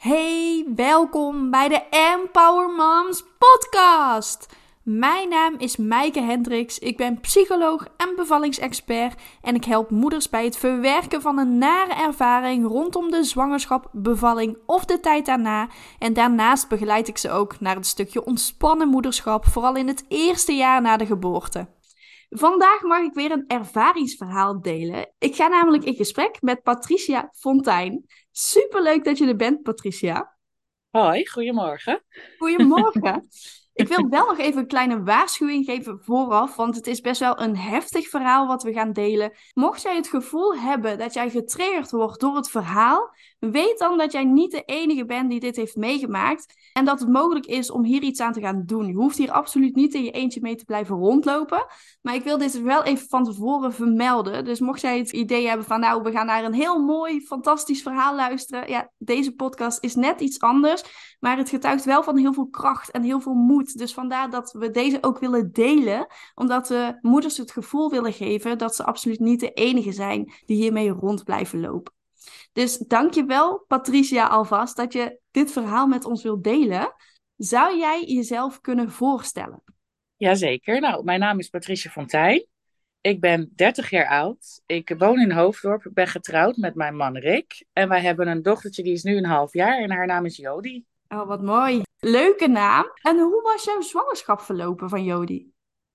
Hey, welkom bij de Empower Moms podcast. Mijn naam is Maaike Hendricks. Ik ben psycholoog en bevallingsexpert en ik help moeders bij het verwerken van een nare ervaring rondom de zwangerschap, bevalling of de tijd daarna. En daarnaast begeleid ik ze ook naar het stukje ontspannen moederschap, vooral in het eerste jaar na de geboorte. Vandaag mag ik weer een ervaringsverhaal delen. Ik ga namelijk in gesprek met Patricia Fontijn. Superleuk dat je er bent, Patricia. Hoi, goedemorgen. Goedemorgen. Ik wil wel nog even een kleine waarschuwing geven vooraf, want het is best wel een heftig verhaal wat we gaan delen. Mocht jij het gevoel hebben dat jij getriggerd wordt door het verhaal, weet dan dat jij niet de enige bent die dit heeft meegemaakt en dat het mogelijk is om hier iets aan te gaan doen. Je hoeft hier absoluut niet in je eentje mee te blijven rondlopen, maar ik wil dit wel even van tevoren vermelden. Dus mocht jij het idee hebben van nou, we gaan naar een heel mooi, fantastisch verhaal luisteren, ja, deze podcast is net iets anders, maar het getuigt wel van heel veel kracht en heel veel moed dus vandaar dat we deze ook willen delen, omdat we moeders het gevoel willen geven dat ze absoluut niet de enige zijn die hiermee rond blijven lopen. Dus dankjewel Patricia alvast dat je dit verhaal met ons wilt delen. Zou jij jezelf kunnen voorstellen? Jazeker. Nou, mijn naam is Patricia Fontijn. Ik ben 30 jaar oud. Ik woon in Hoofddorp. Ik ben getrouwd met mijn man Rick. En wij hebben een dochtertje die is nu een half jaar en haar naam is Jody. Oh, wat mooi. Leuke naam. En hoe was jouw zwangerschap verlopen van Jody?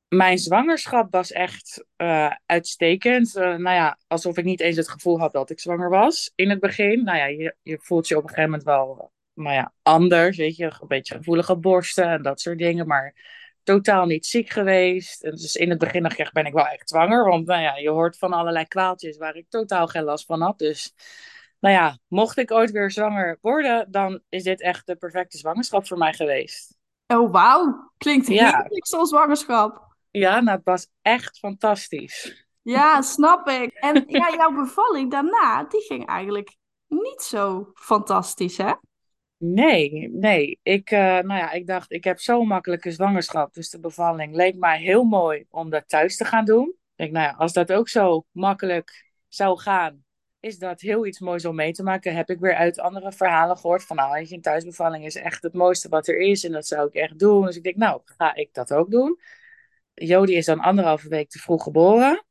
Mijn zwangerschap was echt uh, uitstekend. Uh, nou ja, alsof ik niet eens het gevoel had dat ik zwanger was in het begin. Nou ja, je, je voelt je op een gegeven moment wel maar ja, anders. Weet je, een beetje gevoelige borsten en dat soort dingen. Maar totaal niet ziek geweest. En dus in het begin dacht ik ben ik wel echt zwanger. Want nou ja, je hoort van allerlei kwaaltjes waar ik totaal geen last van had. Dus nou ja, mocht ik ooit weer zwanger worden, dan is dit echt de perfecte zwangerschap voor mij geweest. Oh, wauw. Klinkt heerlijk ja. zo'n zwangerschap. Ja, nou, het was echt fantastisch. Ja, snap ik. En ja, jouw bevalling daarna, die ging eigenlijk niet zo fantastisch, hè? Nee, nee. Ik, uh, nou ja, ik dacht, ik heb zo'n makkelijke zwangerschap. Dus de bevalling leek mij heel mooi om dat thuis te gaan doen. Ik denk, nou ja, als dat ook zo makkelijk zou gaan, is dat heel iets moois om mee te maken. Heb ik weer uit andere verhalen gehoord van nou, een thuisbevalling is echt het mooiste wat er is en dat zou ik echt doen. Dus ik denk, nou, ga ik dat ook doen. Jody is dan anderhalve week te vroeg geboren.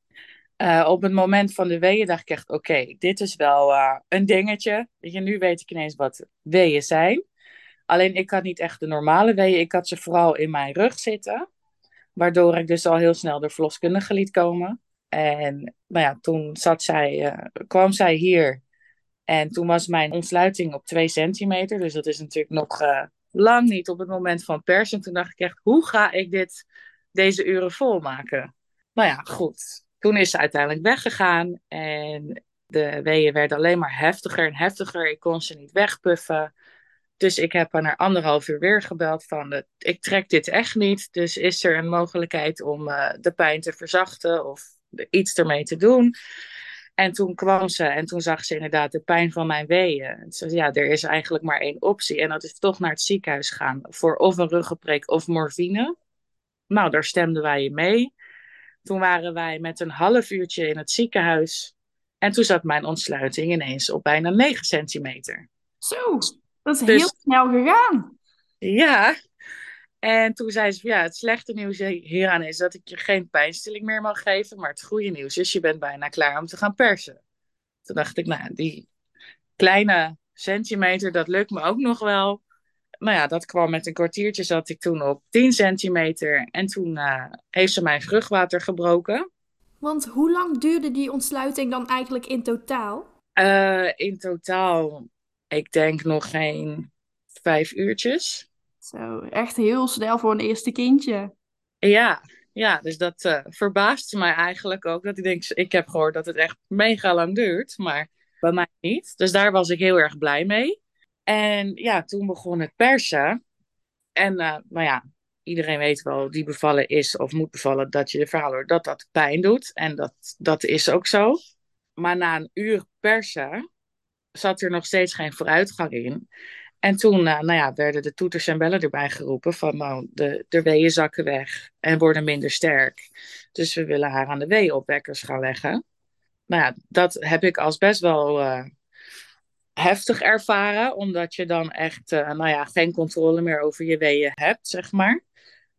Uh, op het moment van de weeën dacht ik echt, oké, dit is wel uh, een dingetje. Je, nu weet ik ineens wat weeën zijn. Alleen ik had niet echt de normale weeën. Ik had ze vooral in mijn rug zitten. Waardoor ik dus al heel snel de verloskundige liet komen. En nou ja, toen zat zij, uh, kwam zij hier. En toen was mijn ontsluiting op 2 centimeter. Dus dat is natuurlijk nog lang niet op het moment van pers. En toen dacht ik echt, hoe ga ik dit deze uren volmaken? Nou ja, goed. Toen is ze uiteindelijk weggegaan. En de weeën werden alleen maar heftiger en heftiger. Ik kon ze niet wegpuffen. Dus ik heb haar anderhalf uur weer gebeld van, ik trek dit echt niet. Dus is er een mogelijkheid om uh, de pijn te verzachten of iets ermee te doen. En toen kwam ze en toen zag ze inderdaad de pijn van mijn weeën. Ze zei, ja, er is eigenlijk maar één optie. En dat is toch naar het ziekenhuis gaan voor of een ruggenprik of morfine. Nou, daar stemden wij mee. Toen waren wij met een half uurtje in het ziekenhuis. En toen zat mijn ontsluiting ineens op bijna 9 centimeter. Zo, dat is dus, heel snel gegaan. Ja, en toen zei ze, ja, het slechte nieuws hieraan is dat ik je geen pijnstilling meer mag geven. Maar het goede nieuws is, je bent bijna klaar om te gaan persen. Toen dacht ik, nou, die kleine centimeter, dat lukt me ook nog wel. Nou ja, dat kwam met een kwartiertje, zat ik toen op 10 centimeter. En toen uh, heeft ze mijn vruchtwater gebroken. Want hoe lang duurde die ontsluiting dan eigenlijk in totaal? Uh, in totaal, ik denk nog geen vijf uurtjes. Zo, echt heel snel voor een eerste kindje. Ja, ja dus dat uh, verbaast mij eigenlijk ook. Dat ik denk, ik heb gehoord dat het echt mega lang duurt, maar bij mij niet. Dus daar was ik heel erg blij mee. En ja, toen begon het persen. En uh, nou ja, iedereen weet wel, die bevallen is of moet bevallen, dat je de verhaal hoort dat dat pijn doet. En dat, dat is ook zo. Maar na een uur persen zat er nog steeds geen vooruitgang in. En toen uh, nou ja, werden de toeters en bellen erbij geroepen van nou, de, de weeën zakken weg en worden minder sterk. Dus we willen haar aan de weeënopwekkers gaan leggen. Nou ja, dat heb ik als best wel uh, heftig ervaren, omdat je dan echt, uh, nou ja, geen controle meer over je weeën hebt, zeg maar.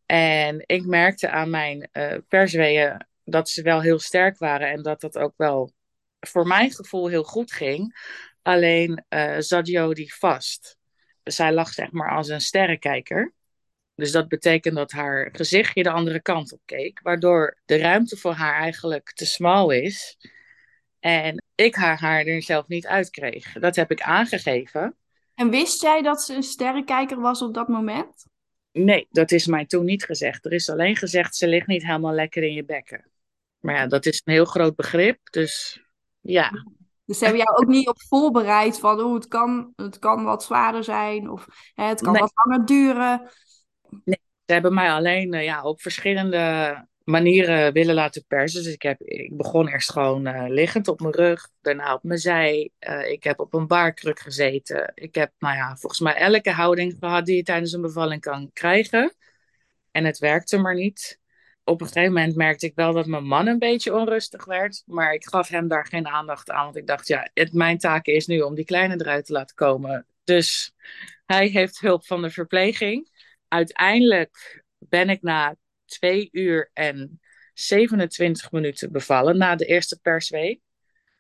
En ik merkte aan mijn uh, persweeën dat ze wel heel sterk waren en dat dat ook wel voor mijn gevoel heel goed ging. Alleen uh, zat Jodie vast. Zij lag zeg maar als een sterrenkijker. Dus dat betekent dat haar gezichtje de andere kant op keek, waardoor de ruimte voor haar eigenlijk te smal is. En ik haar haar er zelf niet uitkreeg. Dat heb ik aangegeven. En wist jij dat ze een sterrenkijker was op dat moment? Nee, dat is mij toen niet gezegd. Er is alleen gezegd, ze ligt niet helemaal lekker in je bekken. Maar ja, dat is een heel groot begrip, dus ja. Dus ze hebben jou ook niet op voorbereid van, oh, het kan, het kan wat zwaarder zijn of hè, het kan Nee. wat langer duren. Nee, ze hebben mij alleen uh, ja, op verschillende manieren willen laten persen. Dus ik, heb, ik begon eerst gewoon uh, liggend op mijn rug, daarna op mijn zij. Uh, ik heb op een baarkruk gezeten. Ik heb, nou ja, volgens mij elke houding gehad die je tijdens een bevalling kan krijgen. En het werkte maar niet. Op een gegeven moment merkte ik wel dat mijn man een beetje onrustig werd. Maar ik gaf hem daar geen aandacht aan. Want ik dacht, ja, het, mijn taak is nu om die kleine eruit te laten komen. Dus hij heeft hulp van de verpleging uiteindelijk ben ik na twee uur en 27 minuten bevallen na de eerste persweek.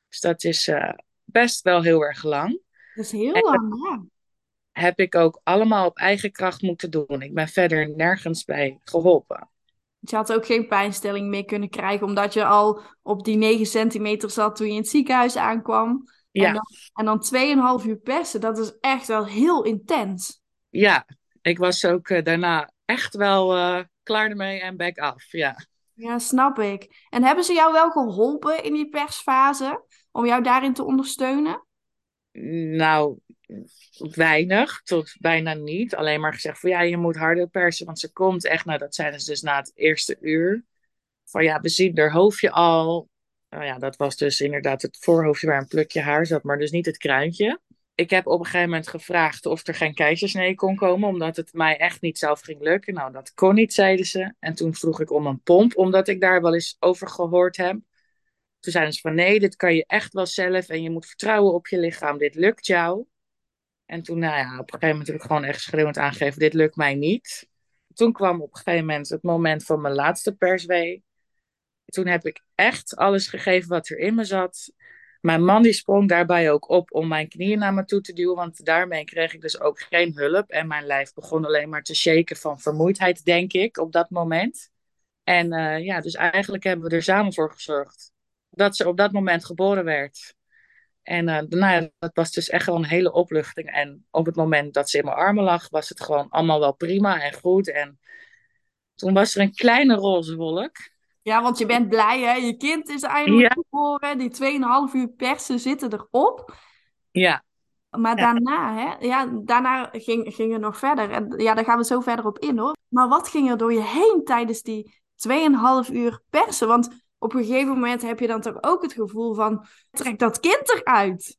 Dus dat is uh, best wel heel erg lang. Dat is heel en lang, ja. Heb ik ook allemaal op eigen kracht moeten doen. Ik ben verder nergens bij geholpen. Je had ook geen pijnstelling meer kunnen krijgen, omdat je al op die 9 centimeter zat toen je in het ziekenhuis aankwam. Ja. En dan, en dan 2,5 uur persen, dat is echt wel heel intens. Ja, ik was ook uh, daarna echt wel uh, klaar ermee en back af. Ja. ja, snap ik. En hebben ze jou wel geholpen in die persfase om jou daarin te ondersteunen? Nou, weinig tot bijna niet. Alleen maar gezegd van ja, je moet harder persen, want ze komt echt, nou dat zijn ze dus na het eerste uur. Van ja, we zien haar hoofdje al. Nou ja, dat was dus inderdaad het voorhoofdje waar een plukje haar zat, maar dus niet het kruintje ik heb op een gegeven moment gevraagd of er geen keizersnee kon komen, omdat het mij echt niet zelf ging lukken. Nou, dat kon niet, zeiden ze. En toen vroeg ik om een pomp, omdat ik daar wel eens over gehoord heb. Toen zeiden ze van nee, dit kan je echt wel zelf en je moet vertrouwen op je lichaam, dit lukt jou. En toen, nou ja, op een gegeven moment heb ik gewoon echt schreeuwend aangegeven, dit lukt mij niet. Toen kwam op een gegeven moment het moment van mijn laatste perswee. Toen heb ik echt alles gegeven wat er in me zat. Mijn man die sprong daarbij ook op om mijn knieën naar me toe te duwen, want daarmee kreeg ik dus ook geen hulp. En mijn lijf begon alleen maar te shaken van vermoeidheid, denk ik, op dat moment. En uh, ja, dus eigenlijk hebben we er samen voor gezorgd dat ze op dat moment geboren werd. En uh, nou ja, dat was dus echt wel een hele opluchting. En op het moment dat ze in mijn armen lag, was het gewoon allemaal wel prima en goed. En toen was er een kleine roze wolk. Ja, want je bent blij, hè? Je kind is eindelijk ja. geboren. Die 2,5 uur persen zitten erop. Ja. Maar daarna, hè? Ja, daarna ging, ging het nog verder. En ja, daar gaan we zo verder op in, hoor. Maar wat ging er door je heen tijdens die 2,5 uur persen? Want op een gegeven moment heb je dan toch ook het gevoel van... Trek dat kind eruit.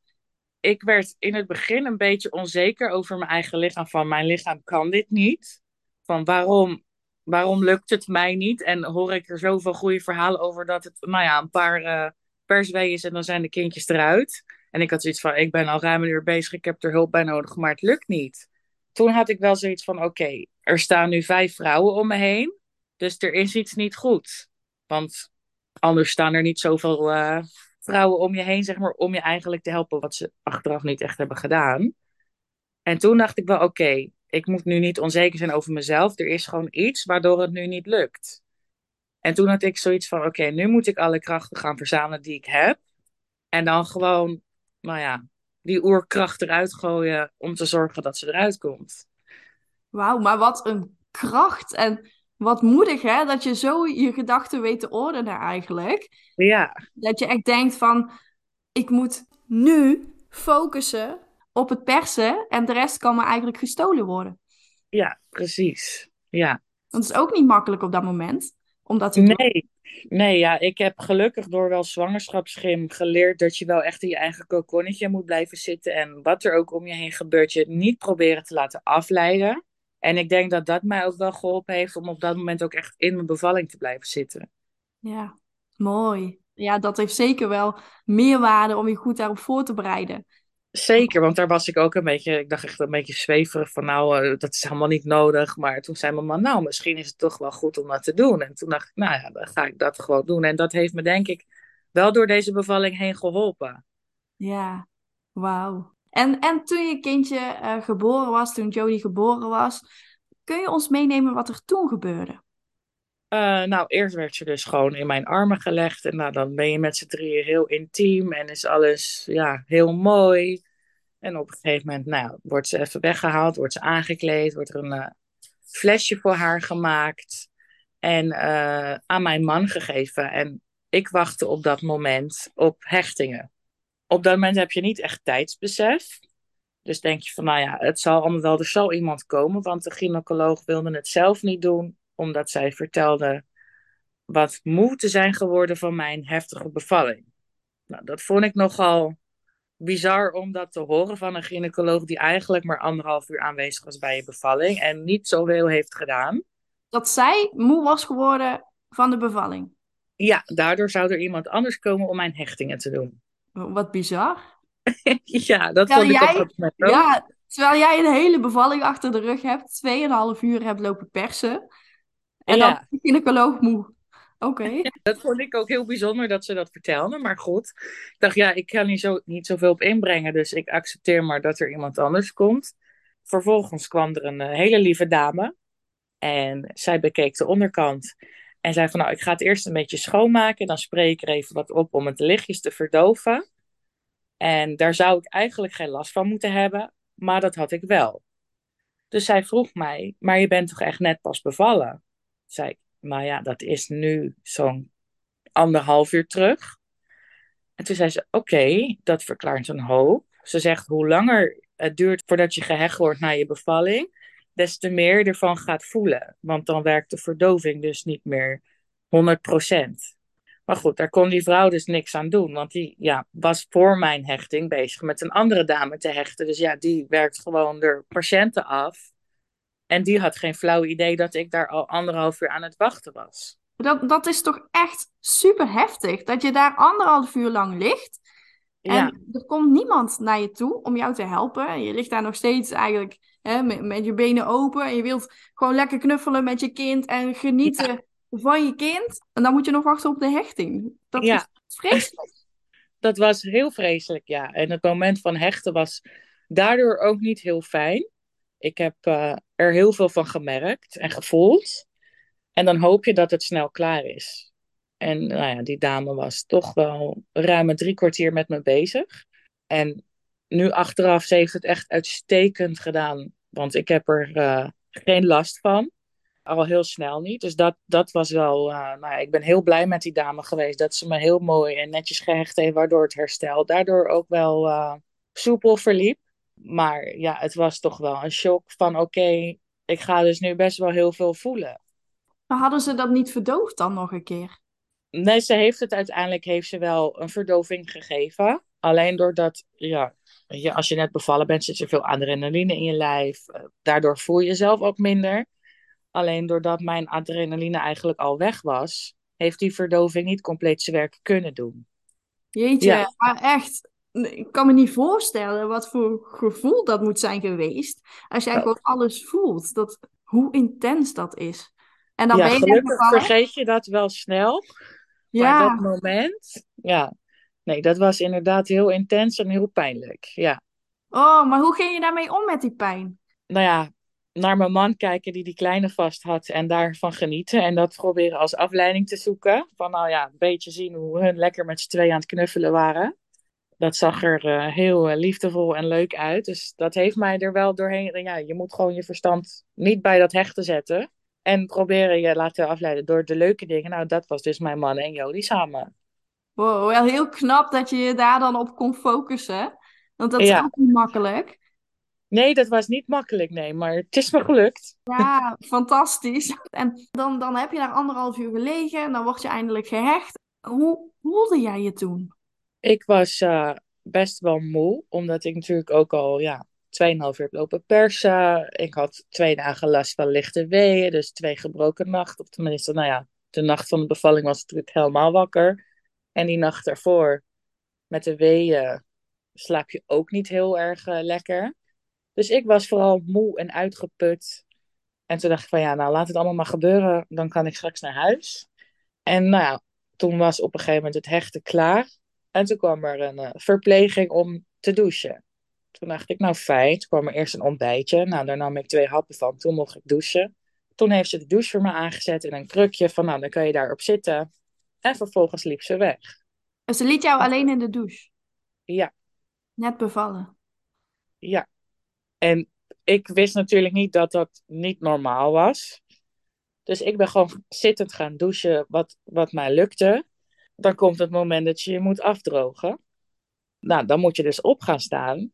Ik werd in het begin een beetje onzeker over mijn eigen lichaam. Van, mijn lichaam kan dit niet. Van, waarom waarom lukt het mij niet? En hoor ik er zoveel goede verhalen over dat het, nou ja, een paar uh, perswee is en dan zijn de kindjes eruit. En ik had zoiets van, ik ben al ruim een uur bezig, ik heb er hulp bij nodig, maar het lukt niet. Toen had ik wel zoiets van, oké, er staan nu vijf vrouwen om me heen, dus er is iets niet goed. Want anders staan er niet zoveel uh, vrouwen om je heen, zeg maar, om je eigenlijk te helpen, wat ze achteraf niet echt hebben gedaan. En toen dacht ik wel, oké, ik moet nu niet onzeker zijn over mezelf. Er is gewoon iets waardoor het nu niet lukt. En toen had ik zoiets van: oké, nu moet ik alle krachten gaan verzamelen die ik heb. En dan gewoon, nou ja, die oerkracht eruit gooien om te zorgen dat ze eruit komt. Wauw, maar wat een kracht en wat moedig hè, dat je zo je gedachten weet te ordenen eigenlijk. Ja. Dat je echt denkt van, ik moet nu focussen op het persen en de rest kan me eigenlijk gestolen worden. Ja, precies. Ja. Want het is ook niet makkelijk op dat moment. Omdat. Nee. nee, ja, ik heb gelukkig door wel zwangerschapsschim geleerd dat je wel echt in je eigen kokonnetje moet blijven zitten. En wat er ook om je heen gebeurt, je niet proberen te laten afleiden. En ik denk dat dat mij ook wel geholpen heeft om op dat moment ook echt in mijn bevalling te blijven zitten. Ja, mooi. Ja, dat heeft zeker wel meerwaarde om je goed daarop voor te bereiden. Zeker, want daar was ik ook een beetje, ik dacht echt een beetje zweverig van nou, eh, dat is helemaal niet nodig. Maar toen zei mijn man, nou, misschien is het toch wel goed om dat te doen. En toen dacht ik, nou ja, dan ga ik dat gewoon doen. En dat heeft me denk ik wel door deze bevalling heen geholpen. Ja, wauw. En, en toen je kindje uh, geboren was, toen Jodie geboren was, kun je ons meenemen wat er toen gebeurde? Uh, nou, eerst werd ze dus gewoon in mijn armen gelegd. En nou, dan ben je met z'n drieën heel intiem en is alles ja, heel mooi. En op een gegeven moment nou, wordt ze even weggehaald, wordt ze aangekleed, wordt er een uh, flesje voor haar gemaakt en uh, aan mijn man gegeven. En ik wachtte op dat moment op hechtingen. Op dat moment heb je niet echt tijdsbesef. Dus denk je van, nou ja, het zal allemaal wel, er zal iemand komen. Want de gynaecoloog wilde het zelf niet doen, omdat zij vertelde wat moe te zijn geworden van mijn heftige bevalling. Nou, dat vond ik nogal bizar om dat te horen van een gynaecoloog die eigenlijk maar anderhalf uur aanwezig was bij je bevalling en niet zoveel heeft gedaan. Dat zij moe was geworden van de bevalling? Ja, daardoor zou er iemand anders komen om mijn hechtingen te doen. Wat bizar. ja, dat terwijl vond ik jij, ook. Ja, terwijl jij een hele bevalling achter de rug hebt, tweeënhalf uur hebt lopen persen. En ja. dan de gynaecoloog moe. Oké. dat vond ik ook heel bijzonder dat ze dat vertelden. Maar goed, ik dacht, ja, ik kan hier zo, niet zoveel op inbrengen. Dus ik accepteer maar dat er iemand anders komt. Vervolgens kwam er een eh, hele lieve dame. En zij bekeek de onderkant. En zei van, nou, ik ga het eerst een beetje schoonmaken. Dan spreek ik er even wat op om het lichtjes te verdoven. En daar zou ik eigenlijk geen last van moeten hebben. Maar dat had ik wel. Dus zij vroeg mij, maar je bent toch echt net pas bevallen? Zei ik, maar ja, dat is nu zo'n anderhalf uur terug. En toen zei ze: Oké, dat verklaart een hoop. Ze zegt: Hoe langer het duurt voordat je gehecht wordt na je bevalling, des te meer je ervan gaat voelen. Want dan werkt de verdoving dus niet meer 100%. Maar goed, daar kon die vrouw dus niks aan doen. Want die ja, was voor mijn hechting bezig met een andere dame te hechten. Dus ja, die werkt gewoon de patiënten af. En die had geen flauw idee dat ik daar al anderhalf uur aan het wachten was. Dat, dat is toch echt super heftig, dat je daar anderhalf uur lang ligt. En ja. er komt niemand naar je toe om jou te helpen. Je ligt daar nog steeds eigenlijk hè, met, met je benen open. En je wilt gewoon lekker knuffelen met je kind en genieten van je kind. En dan moet je nog wachten op de hechting. Dat ja. is vreselijk. Dat was heel vreselijk, ja. En het moment van hechten was daardoor ook niet heel fijn. Ik heb uh, er heel veel van gemerkt en gevoeld. En dan hoop je dat het snel klaar is. En nou ja, die dame was toch wel ruim drie kwartier met me bezig. En nu achteraf, ze heeft het echt uitstekend gedaan. Want ik heb er uh, geen last van. Al heel snel niet. Dus dat, dat was wel. Uh, nou ja, ik ben heel blij met die dame geweest. Dat ze me heel mooi en netjes gehecht heeft. Waardoor het herstel daardoor ook wel uh, soepel verliep. Maar ja, het was toch wel een shock van oké, ik ga dus nu best wel heel veel voelen. Maar hadden ze dat niet verdoofd dan nog een keer? Nee, ze heeft het uiteindelijk heeft ze wel een verdoving gegeven. Alleen doordat, ja, je, als je net bevallen bent, zit er veel adrenaline in je lijf. Eh, daardoor voel je jezelf ook minder. Alleen doordat mijn adrenaline eigenlijk al weg was, heeft die verdoving niet compleet zijn werk kunnen doen. Jeetje, ja. maar echt, ik kan me niet voorstellen wat voor gevoel dat moet zijn geweest. Als jij gewoon alles voelt. Dat, hoe intens dat is. En dan ja, ben je vergeet je dat wel snel. Ja. Maar dat moment, ja. Nee, dat was inderdaad heel intens en heel pijnlijk. Ja. Oh, maar hoe ging je daarmee om met die pijn? Nou ja, naar mijn man kijken die die kleine vast had en daarvan genieten. En dat proberen als afleiding te zoeken. Van nou ja, een beetje zien hoe hun lekker met z'n twee aan het knuffelen waren dat zag er uh, heel uh, liefdevol en leuk uit. Dus dat heeft mij er wel doorheen. Ja, je moet gewoon je verstand niet bij dat hechten zetten. En proberen je laten afleiden door de leuke dingen. Nou, dat was dus mijn man en Jody samen. Wow, wel heel knap dat je je daar dan op kon focussen. Want dat is ook niet makkelijk. Nee, dat was niet makkelijk, nee. Maar het is me gelukt. Ja, fantastisch. En dan, dan heb je daar anderhalf uur gelegen en dan word je eindelijk gehecht. Hoe voelde jij je toen? Ik was uh, best wel moe, omdat ik natuurlijk ook al ja, 2,5 uur heb lopen persen. Ik had twee dagen last van lichte weeën, dus twee gebroken nachten. Of tenminste, nou ja, de nacht van de bevalling was natuurlijk helemaal wakker. En die nacht daarvoor, met de weeën, slaap je ook niet heel erg eh, lekker. Dus ik was vooral moe en uitgeput. En toen dacht ik van ja, nou laat het allemaal maar gebeuren. Dan kan ik straks naar huis. En nou ja, toen was op een gegeven moment het hechten klaar. En toen kwam er een uh, verpleging om te douchen. Toen dacht ik, nou fijn. Toen kwam er eerst een ontbijtje. Nou, daar nam ik twee happen van. Toen mocht ik douchen. Toen heeft ze de douche voor me aangezet in een krukje. Van nou, dan kan je daarop zitten. En vervolgens liep ze weg. Dus ze liet jou alleen in de douche? Ja. Net bevallen? Ja. En ik wist natuurlijk niet dat dat niet normaal was. Dus ik ben gewoon zittend gaan douchen, wat, wat mij lukte. Dan komt het moment dat je je moet afdrogen. Nou, dan moet je dus op gaan staan.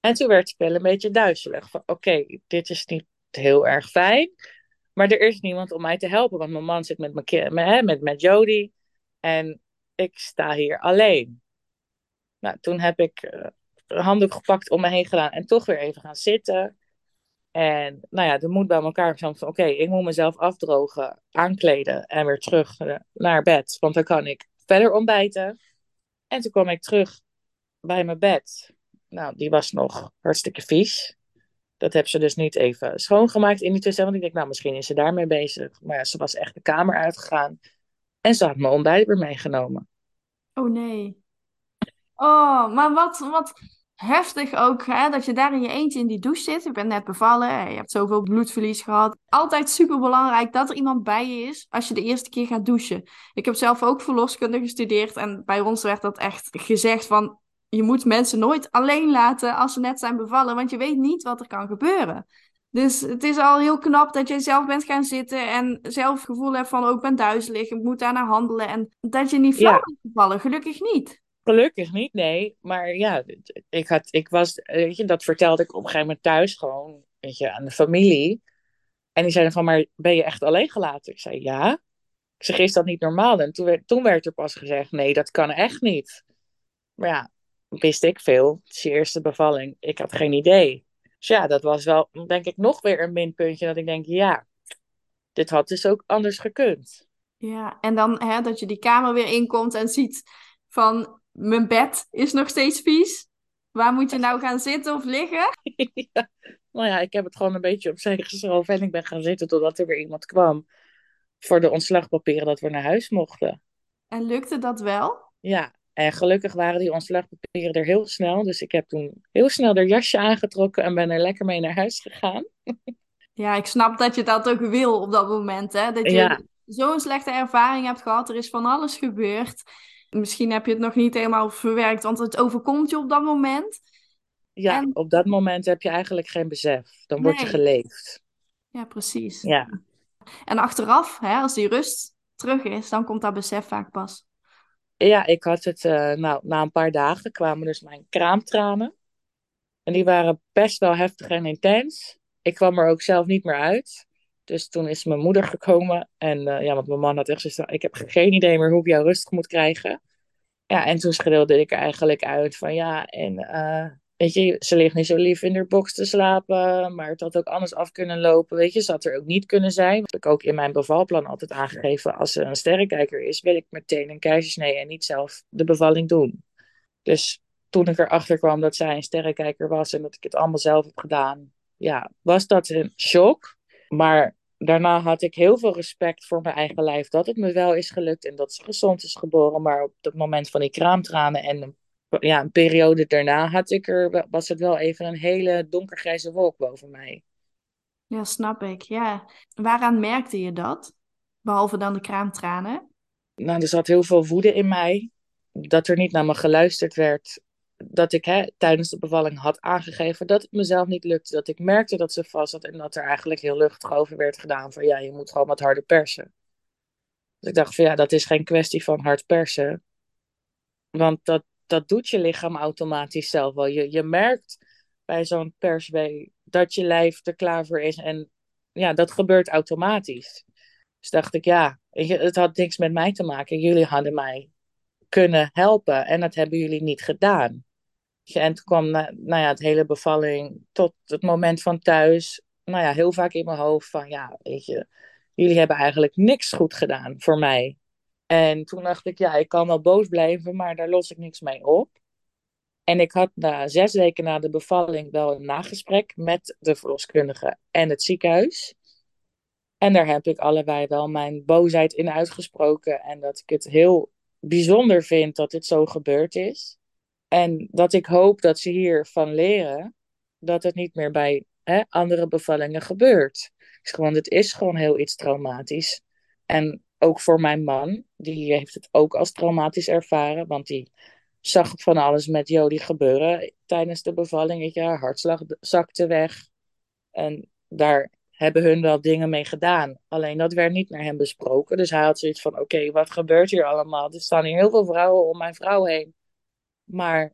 En toen werd ik wel een beetje duizelig. Van oké, dit is niet heel erg fijn. Maar er is niemand om mij te helpen. Want mijn man zit met, mijn, met, met, met Jody. En ik sta hier alleen. Nou, toen heb ik uh, een handdoek gepakt om me heen gedaan. En toch weer even gaan zitten. En nou ja, de moed bij elkaar van oké, ik moet mezelf afdrogen, aankleden en weer terug uh, naar bed. Want dan kan ik verder ontbijten. En toen kwam ik terug bij mijn bed. Nou, die was nog hartstikke vies. Dat heb ze dus niet even schoongemaakt in die tussen. Want ik denk, nou, misschien is ze daarmee bezig. Maar ja, ze was echt de kamer uitgegaan. En ze had mijn ontbijt weer meegenomen. Oh nee. Oh, maar wat, wat heftig ook, hè, dat je daar in je eentje in die douche zit. Je bent net bevallen, je hebt zoveel bloedverlies gehad. Altijd super belangrijk dat er iemand bij je is als je de eerste keer gaat douchen. Ik heb zelf ook verloskunde gestudeerd en bij ons werd dat echt gezegd van je moet mensen nooit alleen laten als ze net zijn bevallen, want je weet niet wat er kan gebeuren. Dus het is al heel knap dat jij zelf bent gaan zitten en zelf het gevoel hebt van, ook oh, ben duizelig, ik moet daarna handelen. En dat je niet flauw ja. bent gevallen, gelukkig niet. Gelukkig niet, nee. Maar ja, ik, had, ik was, weet je, dat vertelde ik op een gegeven moment thuis gewoon, weet je, aan de familie. En die zeiden van, maar ben je echt alleen gelaten? Ik zei, ja. Ik zeg, is dat niet normaal? En toen werd, toen werd er pas gezegd, nee, dat kan echt niet. Maar ja, wist ik veel. Het is je eerste bevalling. Ik had geen idee. Dus ja, dat was wel, denk ik, nog weer een minpuntje. Dat ik denk, ja, dit had dus ook anders gekund. Ja, en dan hè, dat je die kamer weer inkomt en ziet van, mijn bed is nog steeds vies. Waar moet je nou gaan zitten of liggen? ja, nou ja, ik heb het gewoon een beetje opzij geschoven en ik ben gaan zitten totdat er weer iemand kwam voor de ontslagpapieren dat we naar huis mochten. En lukte dat wel? Ja, en gelukkig waren die ontslagpapieren er heel snel. Dus ik heb toen heel snel er jasje aangetrokken en ben er lekker mee naar huis gegaan. Ja, ik snap dat je dat ook wil op dat moment. Hè? Dat je zo'n slechte ervaring hebt gehad. Er is van alles gebeurd. Misschien heb je het nog niet helemaal verwerkt, want het overkomt je op dat moment. Ja, en... op dat moment heb je eigenlijk geen besef. Dan word je geleefd. Ja, precies. Ja. En achteraf, hè, als die rust terug is, dan komt dat besef vaak pas. Ja, ik had het, uh, nou, na een paar dagen kwamen dus mijn kraamtranen. En die waren best wel heftig en intens. Ik kwam er ook zelf niet meer uit. Dus toen is mijn moeder gekomen. En uh, ja, want mijn man had echt gezegd, ik heb geen idee meer hoe ik jou rustig moet krijgen. Ja, en toen schreeuwde ik eigenlijk uit van ja, en uh, weet je, ze ligt niet zo lief in haar box te slapen, maar het had ook anders af kunnen lopen, weet je, ze had er ook niet kunnen zijn. Heb ik ook in mijn bevalplan altijd aangegeven, als ze een sterrenkijker is, wil ik meteen een keizersnee en niet zelf de bevalling doen. Dus toen ik erachter kwam dat zij een sterrenkijker was en dat ik het allemaal zelf heb gedaan, ja, was dat een shock. Maar daarna had ik heel veel respect voor mijn eigen lijf dat het me wel is gelukt en dat ze gezond is geboren. Maar op het moment van die kraamtranen en ja, een periode daarna had ik er, was het wel even een hele donkergrijze wolk boven mij. Ja, snap ik. Ja. Waaraan merkte je dat? Behalve dan de kraamtranen? Nou, er zat heel veel woede in mij. Dat er niet naar me geluisterd werd. Dat ik hè, tijdens de bevalling had aangegeven dat het mezelf niet lukte. Dat ik merkte dat ze vast zat en dat er eigenlijk heel luchtig over werd gedaan. Van ja, je moet gewoon wat harder persen. Dus ik dacht van ja, dat is geen kwestie van hard persen. Want dat, dat doet je lichaam automatisch zelf wel. Je, je merkt bij zo'n perswee dat je lijf er klaar voor is. En ja, dat gebeurt automatisch. Dus dacht ik, ja, het had niks met mij te maken. Jullie hadden mij kunnen helpen en dat hebben jullie niet gedaan. En toen kwam nou ja, het hele bevalling tot het moment van thuis. Nou ja, heel vaak in mijn hoofd van, ja, weet je, jullie hebben eigenlijk niks goed gedaan voor mij. En toen dacht ik, ja, ik kan wel boos blijven, maar daar los ik niks mee op. En ik had na zes weken na de bevalling wel een nagesprek met de verloskundige en het ziekenhuis. En daar heb ik allebei wel mijn boosheid in uitgesproken. En dat ik het heel bijzonder vind dat dit zo gebeurd is. En dat ik hoop dat ze hiervan leren dat het niet meer bij hè, andere bevallingen gebeurt. Want het is gewoon heel iets traumatisch. En ook voor mijn man, die heeft het ook als traumatisch ervaren. Want die zag van alles met Jody gebeuren tijdens de bevalling. Je, haar hartslag zakte weg. En daar hebben hun wel dingen mee gedaan. Alleen dat werd niet naar hem besproken. Dus hij had zoiets van: oké, wat gebeurt hier allemaal? Er staan hier heel veel vrouwen om mijn vrouw heen. Maar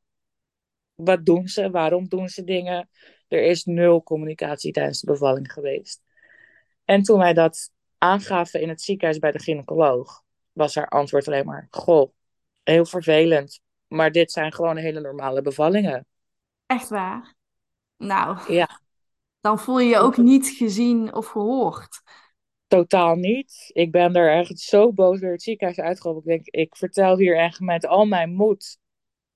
wat doen ze? Waarom doen ze dingen? Er is nul communicatie tijdens de bevalling geweest. En toen wij dat aangaven in het ziekenhuis bij de gynaecoloog, was haar antwoord alleen maar: Goh, heel vervelend. Maar dit zijn gewoon hele normale bevallingen. Echt waar? Nou, ja. Dan voel je je ook niet gezien of gehoord. Totaal niet. Ik ben er echt zo boos door het ziekenhuis. Ik denk, ik vertel hier echt met al mijn moed,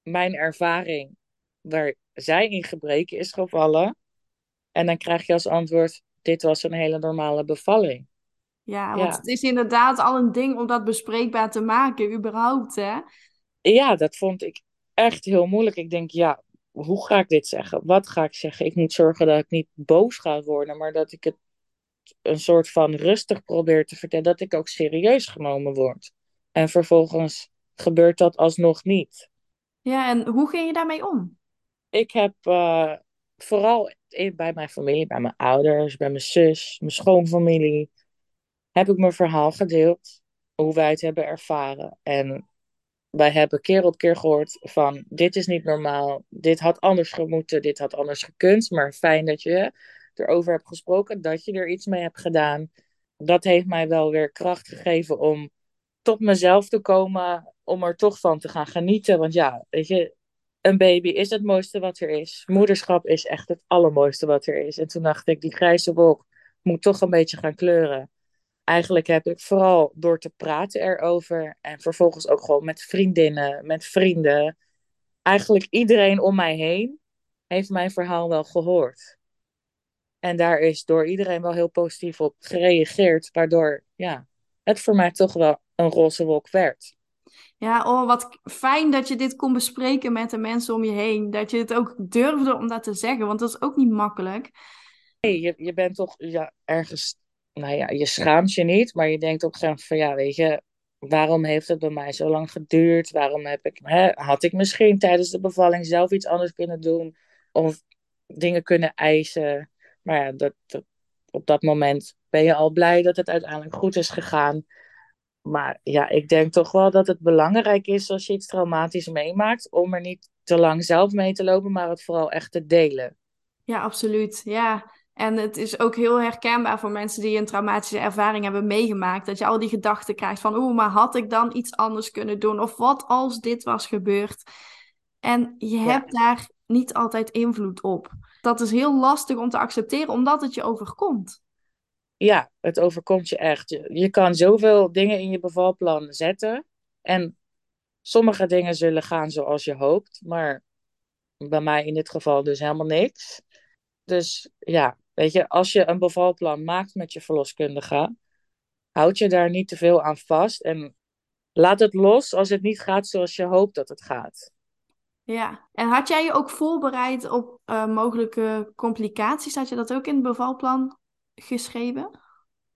mijn ervaring, waar zij in gebreken is gevallen. En dan krijg je als antwoord, dit was een hele normale bevalling. Ja, want het is inderdaad al een ding om dat bespreekbaar te maken, überhaupt, hè? Ja, dat vond ik echt heel moeilijk. Ik denk, ja, hoe ga ik dit zeggen? Wat ga ik zeggen? Ik moet zorgen dat ik niet boos ga worden, maar dat ik het een soort van rustig probeer te vertellen, dat ik ook serieus genomen word. En vervolgens gebeurt dat alsnog niet. Ja, en hoe ging je daarmee om? Ik heb uh, vooral bij mijn familie, bij mijn ouders, bij mijn zus, mijn schoonfamilie, heb ik mijn verhaal gedeeld. Hoe wij het hebben ervaren. En wij hebben keer op keer gehoord van dit is niet normaal, dit had anders gemoeten, dit had anders gekund. Maar fijn dat je erover hebt gesproken, dat je er iets mee hebt gedaan. Dat heeft mij wel weer kracht gegeven om tot mezelf te komen, om er toch van te gaan genieten. Want ja, weet je, een baby is het mooiste wat er is. Moederschap is echt het allermooiste wat er is. En toen dacht ik, die grijze wolk moet toch een beetje gaan kleuren. Eigenlijk heb ik vooral door te praten erover en vervolgens ook gewoon met vriendinnen, met vrienden. Eigenlijk iedereen om mij heen heeft mijn verhaal wel gehoord. En daar is door iedereen wel heel positief op gereageerd, waardoor ja, het voor mij toch wel een roze wolk werd. Ja, oh, wat fijn dat je dit kon bespreken met de mensen om je heen. Dat je het ook durfde om dat te zeggen, want dat is ook niet makkelijk. Nee, je, je bent toch ja, ergens, nou ja, je schaamt je niet, maar je denkt ook gewoon van ja, weet je, waarom heeft het bij mij zo lang geduurd? Waarom heb ik, hè, had ik misschien tijdens de bevalling zelf iets anders kunnen doen of dingen kunnen eisen? Maar ja, dat, dat, op dat moment ben je al blij dat het uiteindelijk goed is gegaan. Maar ja, ik denk toch wel dat het belangrijk is als je iets traumatisch meemaakt, om er niet te lang zelf mee te lopen, maar het vooral echt te delen. Ja, absoluut. Ja. En het is ook heel herkenbaar voor mensen die een traumatische ervaring hebben meegemaakt. Dat je al die gedachten krijgt van, oeh, maar had ik dan iets anders kunnen doen? Of wat als dit was gebeurd? En je hebt daar niet altijd invloed op. Dat is heel lastig om te accepteren, omdat het je overkomt ja, het overkomt je echt. Je, je kan zoveel dingen in je bevalplan zetten. En sommige dingen zullen gaan zoals je hoopt. Maar bij mij in dit geval dus helemaal niks. Dus ja, weet je, als je een bevalplan maakt met je verloskundige, houd je daar niet te veel aan vast. En laat het los als het niet gaat zoals je hoopt dat het gaat. Ja, en had jij je ook voorbereid op uh, mogelijke complicaties? Had je dat ook in het bevalplan geschreven?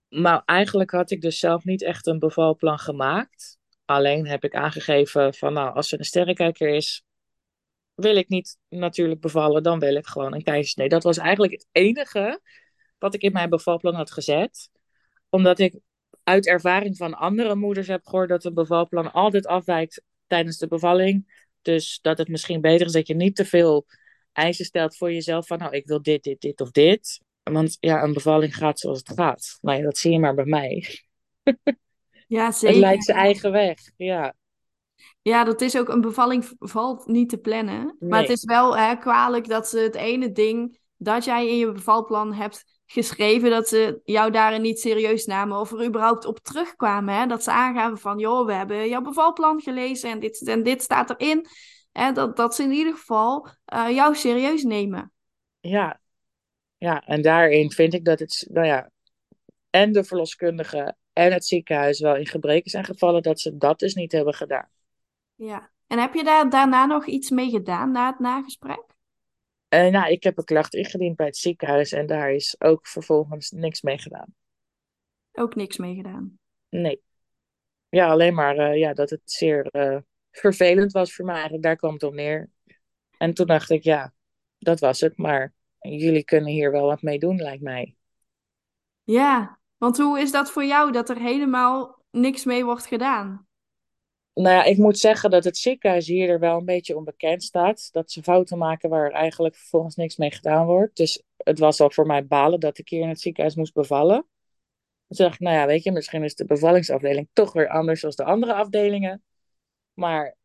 Nou, eigenlijk had ik dus zelf niet echt een bevalplan gemaakt. Alleen heb ik aangegeven van, nou, als er een sterrenkijker is, wil ik niet natuurlijk bevallen, dan wil ik gewoon een keizersnee. Dat was eigenlijk het enige wat ik in mijn bevalplan had gezet. Omdat ik uit ervaring van andere moeders heb gehoord dat een bevalplan altijd afwijkt tijdens de bevalling. Dus dat het misschien beter is dat je niet te veel eisen stelt voor jezelf van, nou, ik wil dit, dit, dit of dit. Want ja, een bevalling gaat zoals het gaat. Nou ja, dat zie je maar bij mij. Ja, zeker. Het leidt zijn eigen weg, ja. Ja, dat is ook, een bevalling valt niet te plannen. Maar het is wel hè, kwalijk dat ze het ene ding dat jij in je bevalplan hebt geschreven, dat ze jou daarin niet serieus namen of er überhaupt op terugkwamen. Hè? Dat ze aangaven van, joh, we hebben jouw bevalplan gelezen en dit en dit staat erin. Hè, dat, dat ze in ieder geval uh, jou serieus nemen. Ja. ja, en daarin vind ik dat het, nou ja, en de verloskundige en het ziekenhuis wel in gebreken zijn gevallen dat ze dat dus niet hebben gedaan. Ja, en heb je daar daarna nog iets mee gedaan na het nagesprek? Uh, nou, ik heb een klacht ingediend bij het ziekenhuis en daar is ook vervolgens niks mee gedaan. Ook niks mee gedaan? Nee. Ja, alleen maar uh, ja, dat het zeer uh, vervelend was voor mij. Eigenlijk, daar kwam het op neer. En toen dacht ik, ja, dat was het. Maar jullie kunnen hier wel wat mee doen, lijkt mij. Ja, want hoe is dat voor jou dat er helemaal niks mee wordt gedaan? Nou ja, ik moet zeggen dat het ziekenhuis hier er wel een beetje onbekend staat. Dat ze fouten maken waar eigenlijk vervolgens niks mee gedaan wordt. Dus het was al voor mij balen dat ik hier in het ziekenhuis moest bevallen. Toen dacht ik, nou ja, weet je, misschien is de bevallingsafdeling toch weer anders dan de andere afdelingen. Maar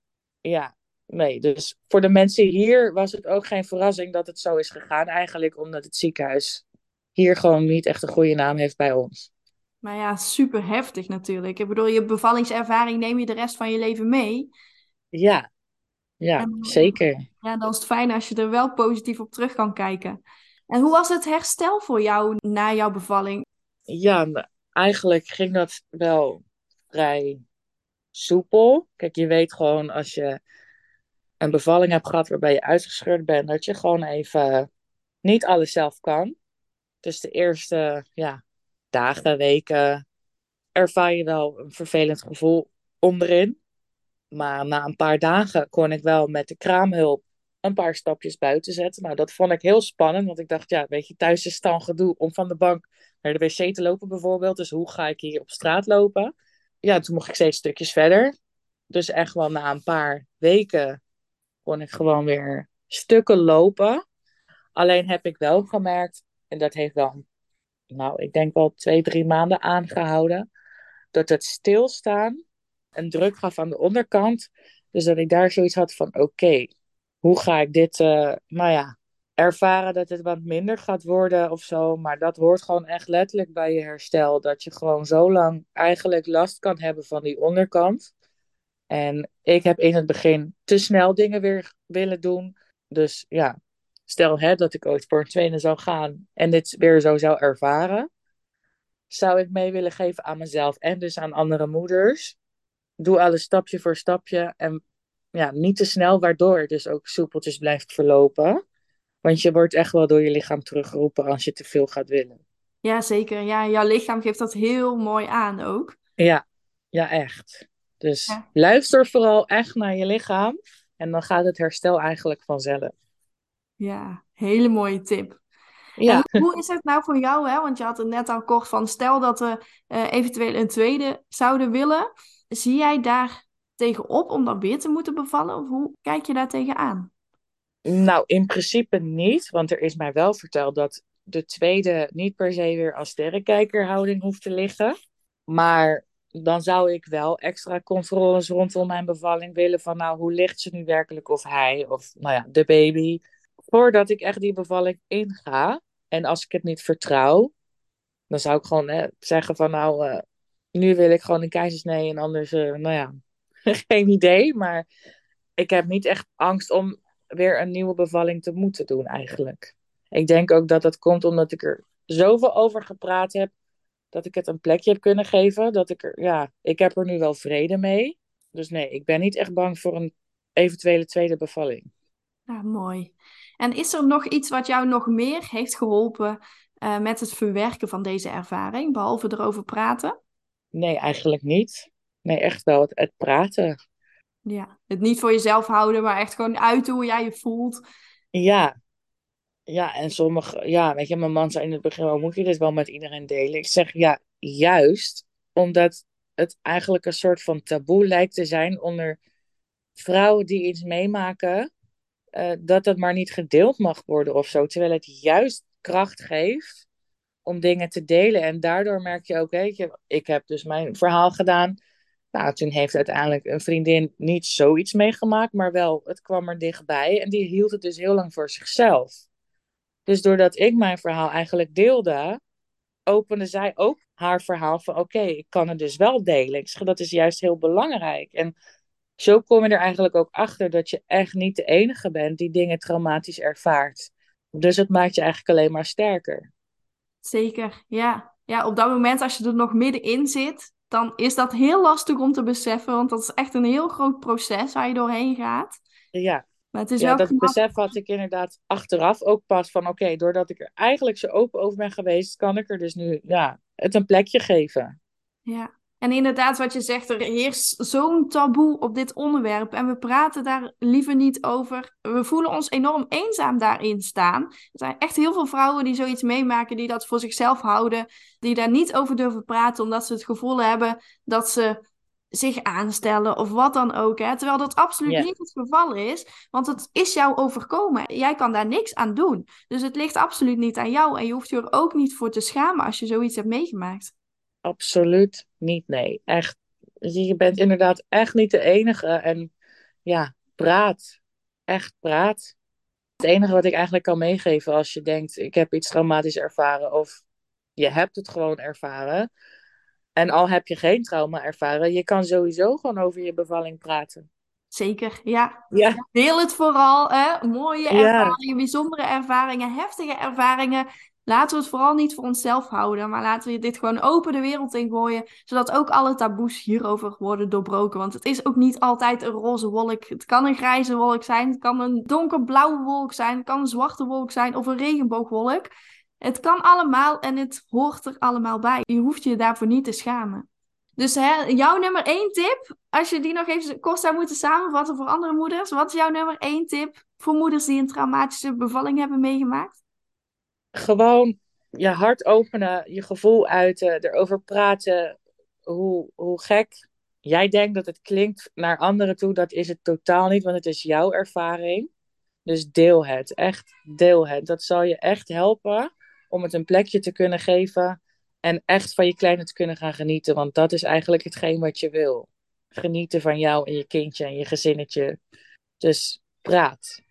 ja, nee. Dus voor de mensen hier was het ook geen verrassing dat het zo is gegaan. Eigenlijk omdat het ziekenhuis hier gewoon niet echt een goede naam heeft bij ons. Maar ja, super heftig natuurlijk. Ik bedoel, je bevallingservaring neem je de rest van je leven mee. Ja, ja, en, zeker. Ja, dan is het fijn als je er wel positief op terug kan kijken. En hoe was het herstel voor jou na jouw bevalling? Ja, eigenlijk ging dat wel vrij soepel. Kijk, je weet gewoon als je een bevalling hebt gehad waarbij je uitgescheurd bent, dat je gewoon even niet alles zelf kan. Dus de eerste ja, dagen, weken ervaar je wel een vervelend gevoel onderin. Maar na een paar dagen kon ik wel met de kraamhulp een paar stapjes buiten zetten. Nou, dat vond ik heel spannend, want ik dacht, ja, weet je, thuis is het dan gedoe om van de bank naar de wc te lopen bijvoorbeeld. Dus hoe ga ik hier op straat lopen? Ja, toen mocht ik steeds stukjes verder. Dus echt wel na een paar weken kon ik gewoon weer stukken lopen. Alleen heb ik wel gemerkt, en dat heeft wel, nou, ik denk wel twee, drie maanden aangehouden, dat het stilstaan een druk gaf aan de onderkant. Dus dat ik daar zoiets had van, oké, hoe ga ik dit, uh, nou ja, ervaren dat het wat minder gaat worden of zo. Maar dat hoort gewoon echt letterlijk bij je herstel. Dat je gewoon zo lang eigenlijk last kan hebben van die onderkant. En ik heb in het begin te snel dingen weer willen doen. Dus ja, stel hè, dat ik ooit voor een tweede zou gaan en dit weer zo zou ervaren. Zou ik mee willen geven aan mezelf en dus aan andere moeders. Doe alles stapje voor stapje en ja, niet te snel, waardoor het dus ook soepeltjes blijft verlopen. Want je wordt echt wel door je lichaam teruggeroepen als je te veel gaat willen. Ja, zeker. Ja, jouw lichaam geeft dat heel mooi aan ook. Ja, ja echt. Dus luister vooral echt naar je lichaam. En dan gaat het herstel eigenlijk vanzelf. Ja, hele mooie tip. Ja. hoe is het nou voor jou? Hè? Want je had het net al kort van, stel dat we uh, eventueel een tweede zouden willen. Zie jij daar tegenop om dan weer te moeten bevallen? Of hoe kijk je daar tegenaan? Nou, in principe niet, want er is mij wel verteld dat de tweede niet per se weer als sterrenkijkerhouding hoeft te liggen. Maar dan zou ik wel extra controles rondom mijn bevalling willen van nou, hoe ligt ze nu werkelijk of hij of nou ja, de baby. Voordat ik echt die bevalling inga. En als ik het niet vertrouw, dan zou ik gewoon hè, zeggen van nou, uh, nu wil ik gewoon een keizersnee en anders, uh, nou ja, geen idee. Maar ik heb niet echt angst om weer een nieuwe bevalling te moeten doen eigenlijk. Ik denk ook dat dat komt omdat ik er zoveel over gepraat heb, dat ik het een plekje heb kunnen geven. Dat ik er, ja, ik heb er nu wel vrede mee. Dus nee, ik ben niet echt bang voor een eventuele tweede bevalling. Ja, mooi. En is er nog iets wat jou nog meer heeft geholpen uh, met het verwerken van deze ervaring, behalve erover praten? Nee, eigenlijk niet. Nee, echt wel het, het praten. Ja, het niet voor jezelf houden, maar echt gewoon uiten hoe jij je voelt. Ja, ja, en sommige, ja, weet je, mijn man zei in het begin, wel, moet je dit wel met iedereen delen? Ik zeg ja, juist omdat het eigenlijk een soort van taboe lijkt te zijn onder vrouwen die iets meemaken, uh, dat dat maar niet gedeeld mag worden of zo. Terwijl het juist kracht geeft om dingen te delen. En daardoor merk je ook, je, ik heb dus mijn verhaal gedaan. Nou, toen heeft uiteindelijk een vriendin niet zoiets meegemaakt, maar wel, het kwam er dichtbij. En die hield het dus heel lang voor zichzelf. Dus doordat ik mijn verhaal eigenlijk deelde, opende zij ook haar verhaal van: oké, ik kan het dus wel delen. Ik dat is juist heel belangrijk. En Zo kom je er eigenlijk ook achter dat je echt niet de enige bent die dingen traumatisch ervaart. Dus het maakt je eigenlijk alleen maar sterker. Zeker, ja. Ja, op dat moment als je er nog middenin zit, dan is dat heel lastig om te beseffen, want dat is echt een heel groot proces waar je doorheen gaat. Ja, Maar het is ja dat knap. besef had ik inderdaad achteraf ook pas van oké, doordat ik er eigenlijk zo open over ben geweest, kan ik er dus nu ja, het een plekje geven. Ja. En inderdaad, wat je zegt, er heerst zo'n taboe op dit onderwerp. En we praten daar liever niet over. We voelen ons enorm eenzaam daarin staan. Er zijn echt heel veel vrouwen die zoiets meemaken, die dat voor zichzelf houden. Die daar niet over durven praten, omdat ze het gevoel hebben dat ze zich aanstellen of wat dan ook. Hè? Terwijl dat absoluut niet het geval is, want het is jou overkomen. Jij kan daar niks aan doen. Dus het ligt absoluut niet aan jou. En je hoeft je er ook niet voor te schamen als je zoiets hebt meegemaakt. Absoluut niet, nee. Echt, je bent inderdaad echt niet de enige. En ja, praat. Echt praat. Het enige wat ik eigenlijk kan meegeven als je denkt, ik heb iets traumatisch ervaren of je hebt het gewoon ervaren. En al heb je geen trauma ervaren, je kan sowieso gewoon over je bevalling praten. Zeker, ja. Ja, Deel het vooral, hè? Mooie Ja. ervaringen, bijzondere ervaringen, heftige ervaringen. Laten we het vooral niet voor onszelf houden, maar laten we dit gewoon open de wereld in gooien, zodat ook alle taboes hierover worden doorbroken. Want het is ook niet altijd een roze wolk. Het kan een grijze wolk zijn, het kan een donkerblauwe wolk zijn, het kan een zwarte wolk zijn of een regenboogwolk. Het kan allemaal en het hoort er allemaal bij. Je hoeft je daarvoor niet te schamen. Dus hè, jouw nummer één tip, als je die nog even kort zou moeten samenvatten voor andere moeders. Wat is jouw nummer één tip voor moeders die een traumatische bevalling hebben meegemaakt? Gewoon je hart openen, je gevoel uiten, erover praten. Hoe, hoe gek jij denkt dat het klinkt naar anderen toe, dat is het totaal niet, want het is jouw ervaring. Dus deel het, echt deel het. Dat zal je echt helpen om het een plekje te kunnen geven en echt van je kleine te kunnen gaan genieten, want dat is eigenlijk hetgeen wat je wil. Genieten van jou en je kindje en je gezinnetje. Dus praat.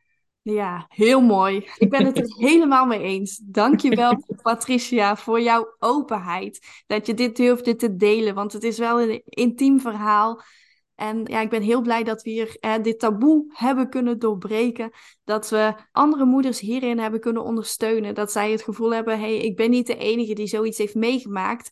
Ja, heel mooi. Ik ben het er helemaal mee eens. Dankjewel, Patricia, voor jouw openheid. Dat je dit durfde te delen, want het is wel een intiem verhaal. En ja, ik ben heel blij dat we hier eh, dit taboe hebben kunnen doorbreken. Dat we andere moeders hierin hebben kunnen ondersteunen. Dat zij het gevoel hebben, hé, hey, ik ben niet de enige die zoiets heeft meegemaakt.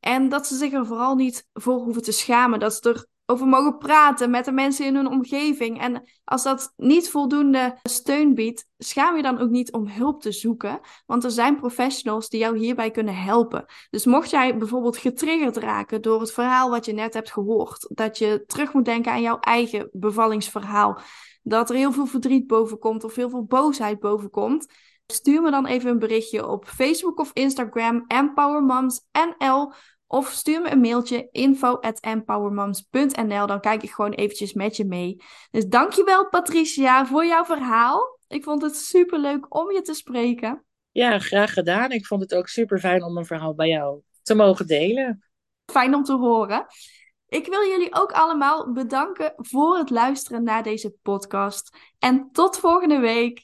En dat ze zich er vooral niet voor hoeven te schamen. Dat ze erover mogen praten met de mensen in hun omgeving. En als dat niet voldoende steun biedt, schaam je dan ook niet om hulp te zoeken. Want er zijn professionals die jou hierbij kunnen helpen. Dus mocht jij bijvoorbeeld getriggerd raken door het verhaal wat je net hebt gehoord, dat je terug moet denken aan jouw eigen bevallingsverhaal, dat er heel veel verdriet boven komt of heel veel boosheid boven komt. Stuur me dan even een berichtje op Facebook of Instagram, EmpowerMomsNL. Of stuur me een mailtje info@empowermoms.nl. Dan kijk ik gewoon eventjes met je mee. Dus dankjewel Patricia voor jouw verhaal. Ik vond het super leuk om je te spreken. Ja, graag gedaan. Ik vond het ook super fijn om een verhaal bij jou te mogen delen. Fijn om te horen. Ik wil jullie ook allemaal bedanken voor het luisteren naar deze podcast. En tot volgende week.